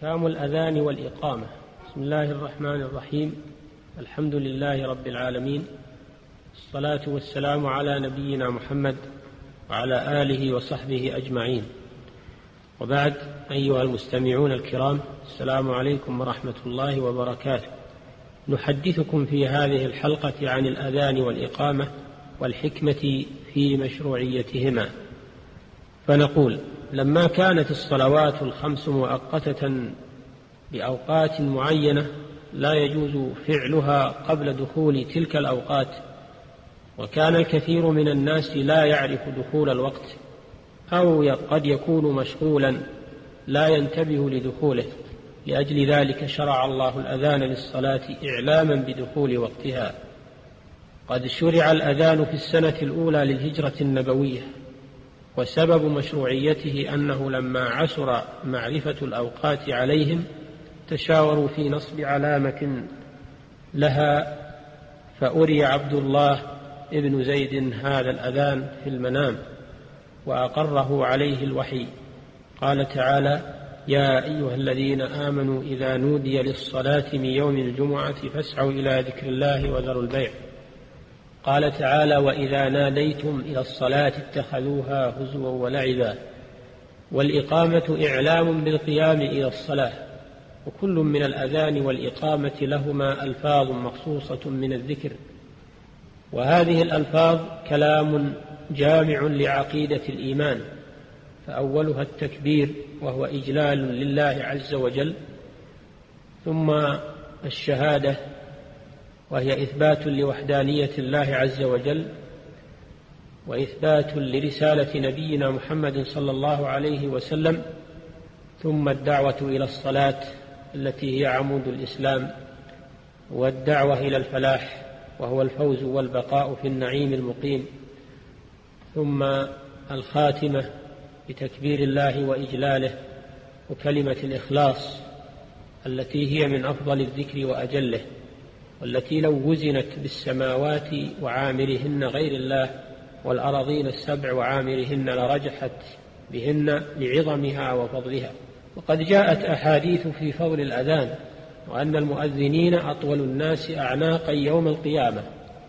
أحكام الأذان والإقامة. بسم الله الرحمن الرحيم. الحمد لله رب العالمين. الصلاة والسلام على نبينا محمد وعلى آله وصحبه أجمعين. وبعد أيها المستمعون الكرام السلام عليكم ورحمة الله وبركاته. نحدثكم في هذه الحلقة عن الأذان والإقامة والحكمة في مشروعيتهما. فنقول لما كانت الصلوات الخمس مؤقتة بأوقات معينة لا يجوز فعلها قبل دخول تلك الأوقات وكان الكثير من الناس لا يعرف دخول الوقت أو قد يكون مشغولا لا ينتبه لدخوله. لأجل ذلك شرع الله الأذان للصلاة إعلاما بدخول وقتها. قد شرع الأذان في السنة الأولى للهجرة النبوية. وسبب مشروعيته أنه لما عسر معرفة الأوقات عليهم تشاوروا في نصب علامة لها فأري عبد الله ابن زيد هذا الأذان في المنام وأقره عليه الوحي. قال تعالى يا أيها الذين آمنوا إذا نودي للصلاة من يوم الجمعة فاسعوا إلى ذكر الله وذروا البيع. قال تعالى وإذا ناديتم إلى الصلاة اتخذوها هزوا ولعبا والإقامة إعلام بالقيام إلى الصلاة وكل من الأذان والإقامة لهما ألفاظ مخصوصة من الذكر. وهذه الألفاظ كلام جامع لعقيدة الإيمان فأولها التكبير وهو إجلال لله عز وجل ثم الشهادة وهي إثبات لوحدانية الله عز وجل وإثبات لرسالة نبينا محمد صلى الله عليه وسلم ثم الدعوة إلى الصلاة التي هي عمود الإسلام والدعوة إلى الفلاح وهو الفوز والبقاء في النعيم المقيم ثم الخاتمة بتكبير الله وإجلاله وكلمة الإخلاص التي هي من أفضل الذكر وأجله. والتي لو وزنت بالسماوات وعامرهن غير الله والأراضين السبع وعامرهن لرجحت بهن لعظمها وفضلها. وقد جاءت أحاديث في فضل الأذان وأن المؤذنين أطول الناس أعناقا يوم القيامة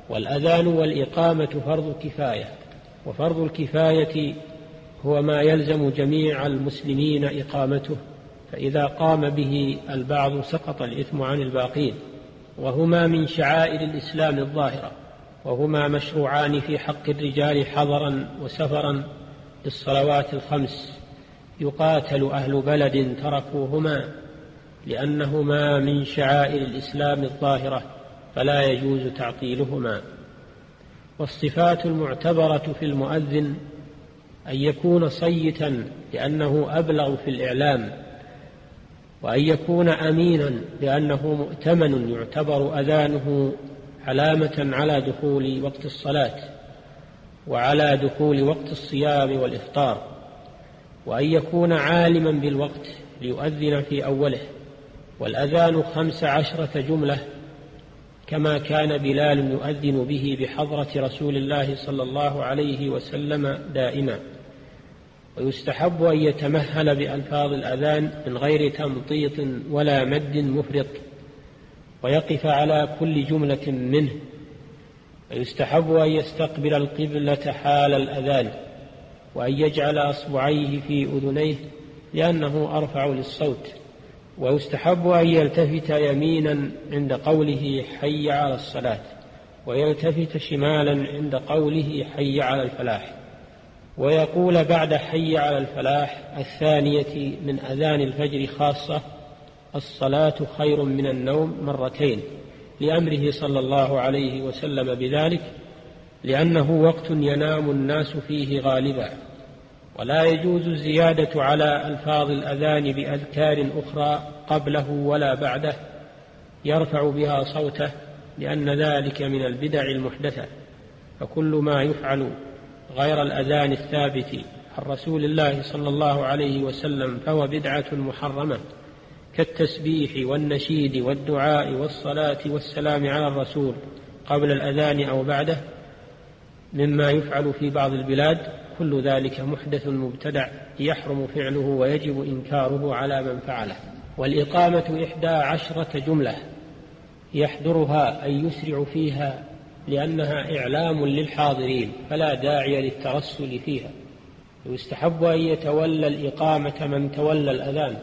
والأذان والإقامة فرض كفاية وفرض الكفاية هو ما يلزم جميع المسلمين إقامته فإذا قام به البعض سقط الإثم عن الباقين. وهما من شعائر الإسلام الظاهرة وهما مشروعان في حق الرجال حضرا وسفرا للصلوات الخمس. يقاتل أهل بلد تركوهما لأنهما من شعائر الإسلام الظاهرة فلا يجوز تعطيلهما. والصفات المعتبرة في المؤذن أن يكون صيتا لأنه أبلغ في الإعلام وأن يكون أمينا لأنه مؤتمن يعتبر أذانه علامة على دخول وقت الصلاة وعلى دخول وقت الصيام والإفطار وأن يكون عالما بالوقت ليؤذن في أوله. والأذان خمس عشرة جملة كما كان بلال يؤذن به بحضرة رسول الله صلى الله عليه وسلم دائما. ويستحب أن يتمهل بألفاظ الأذان من غير تمطيط ولا مد مفرط ويقف على كل جملة منه ويستحب أن يستقبل القبلة حال الأذان وأن يجعل أصبعيه في أذنيه لأنه أرفع للصوت ويستحب أن يلتفت يمينا عند قوله حي على الصلاة ويلتفت شمالا عند قوله حي على الفلاح. ويقول بعد حي على الفلاح الثانية من أذان الفجر خاصة الصلاة خير من النوم مرتين لأمره صلى الله عليه وسلم بذلك لأنه وقت ينام الناس فيه غالبا. ولا يجوز الزيادة على ألفاظ الأذان بأذكار أخرى قبله ولا بعده يرفع بها صوته لأن ذلك من البدع المحدثة فكل ما يفعل غير الأذان الثابت عن رسول الله صلى الله عليه وسلم فهو بدعة محرمة كالتسبيح والنشيد والدعاء والصلاة والسلام على الرسول قبل الأذان أو بعده مما يفعل في بعض البلاد كل ذلك محدث مبتدع يحرم فعله ويجب إنكاره على من فعله. والإقامة إحدى عشرة جملة يحضرها أن يسرع فيها لأنها إعلام للحاضرين فلا داعي للترسل فيها. ويستحب أن يتولى الإقامة من تولى الأذان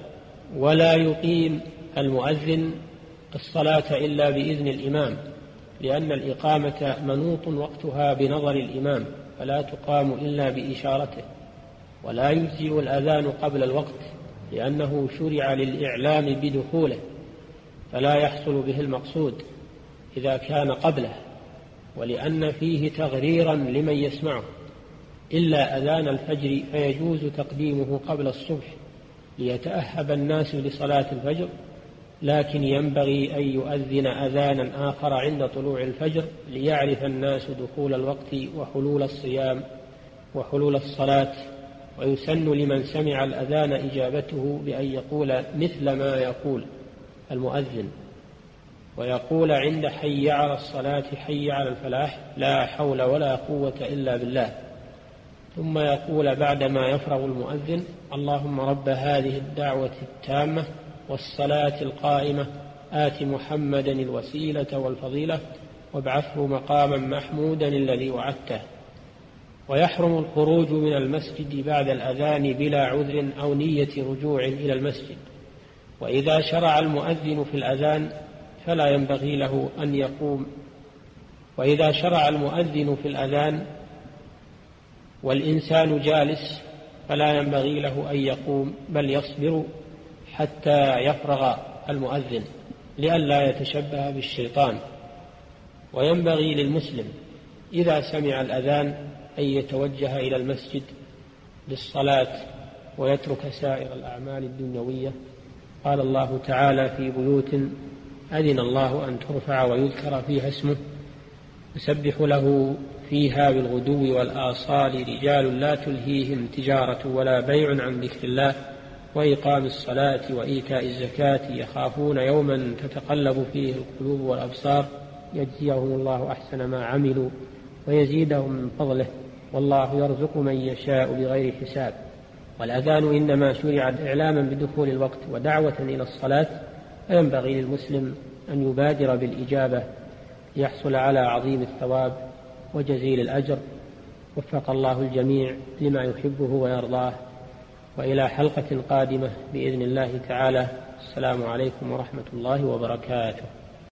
ولا يقيم المؤذن الصلاة إلا بإذن الإمام لأن الإقامة منوط وقتها بنظر الإمام فلا تقام إلا بإشارته. ولا يجزئ الأذان قبل الوقت لأنه شرع للإعلام بدخوله فلا يحصل به المقصود إذا كان قبله. ولأن فيه تغريرا لمن يسمعه إلا أذان الفجر فيجوز تقديمه قبل الصبح ليتأهب الناس لصلاة الفجر لكن ينبغي أن يؤذن أذانا آخر عند طلوع الفجر ليعرف الناس دخول الوقت وحلول الصيام وحلول الصلاة ويسن لمن سمع الأذان إجابته بأن يقول مثل ما يقول المؤذن. ويقول عند حي على الصلاة حي على الفلاح لا حول ولا قوة إلا بالله. ثم يقول بعدما يفرغ المؤذن اللهم رب هذه الدعوة التامة والصلاة القائمة آت محمدا الوسيلة والفضيلة وابعثه مقاما محمودا الذي وعدته. ويحرم الخروج من المسجد بعد الأذان بلا عذر أو نية رجوع إلى المسجد. وإذا شرع المؤذن في الأذان فلا ينبغي له أن يقوم. وإذا شرع المؤذن في الأذان والإنسان جالس فلا ينبغي له أن يقوم بل يصبر حتى يفرغ المؤذن لئلا يتشبه بالشيطان. وينبغي للمسلم إذا سمع الأذان أن يتوجه إلى المسجد للصلاة ويترك سائر الأعمال الدنيوية. قال الله تعالى في بيوت أذن الله أن ترفع ويذكر فيها اسمه يسبح له فيها بالغدو والآصال رجال لا تلهيهم تجارة ولا بيع عن ذكر الله وإقام الصلاة وإيتاء الزكاة يخافون يوما تتقلب فيه القلوب والأبصار يجزيهم الله أحسن ما عملوا ويزيدهم من فضله والله يرزق من يشاء بغير حساب والأذان إنما شرع إعلاما بدخول الوقت ودعوة إلى الصلاة فينبغي للمسلم أن يبادر بالإجابة ليحصل على عظيم الثواب وجزيل الأجر. وفق الله الجميع لما يحبه ويرضاه. وإلى حلقة قادمة بإذن الله تعالى. السلام عليكم ورحمة الله وبركاته.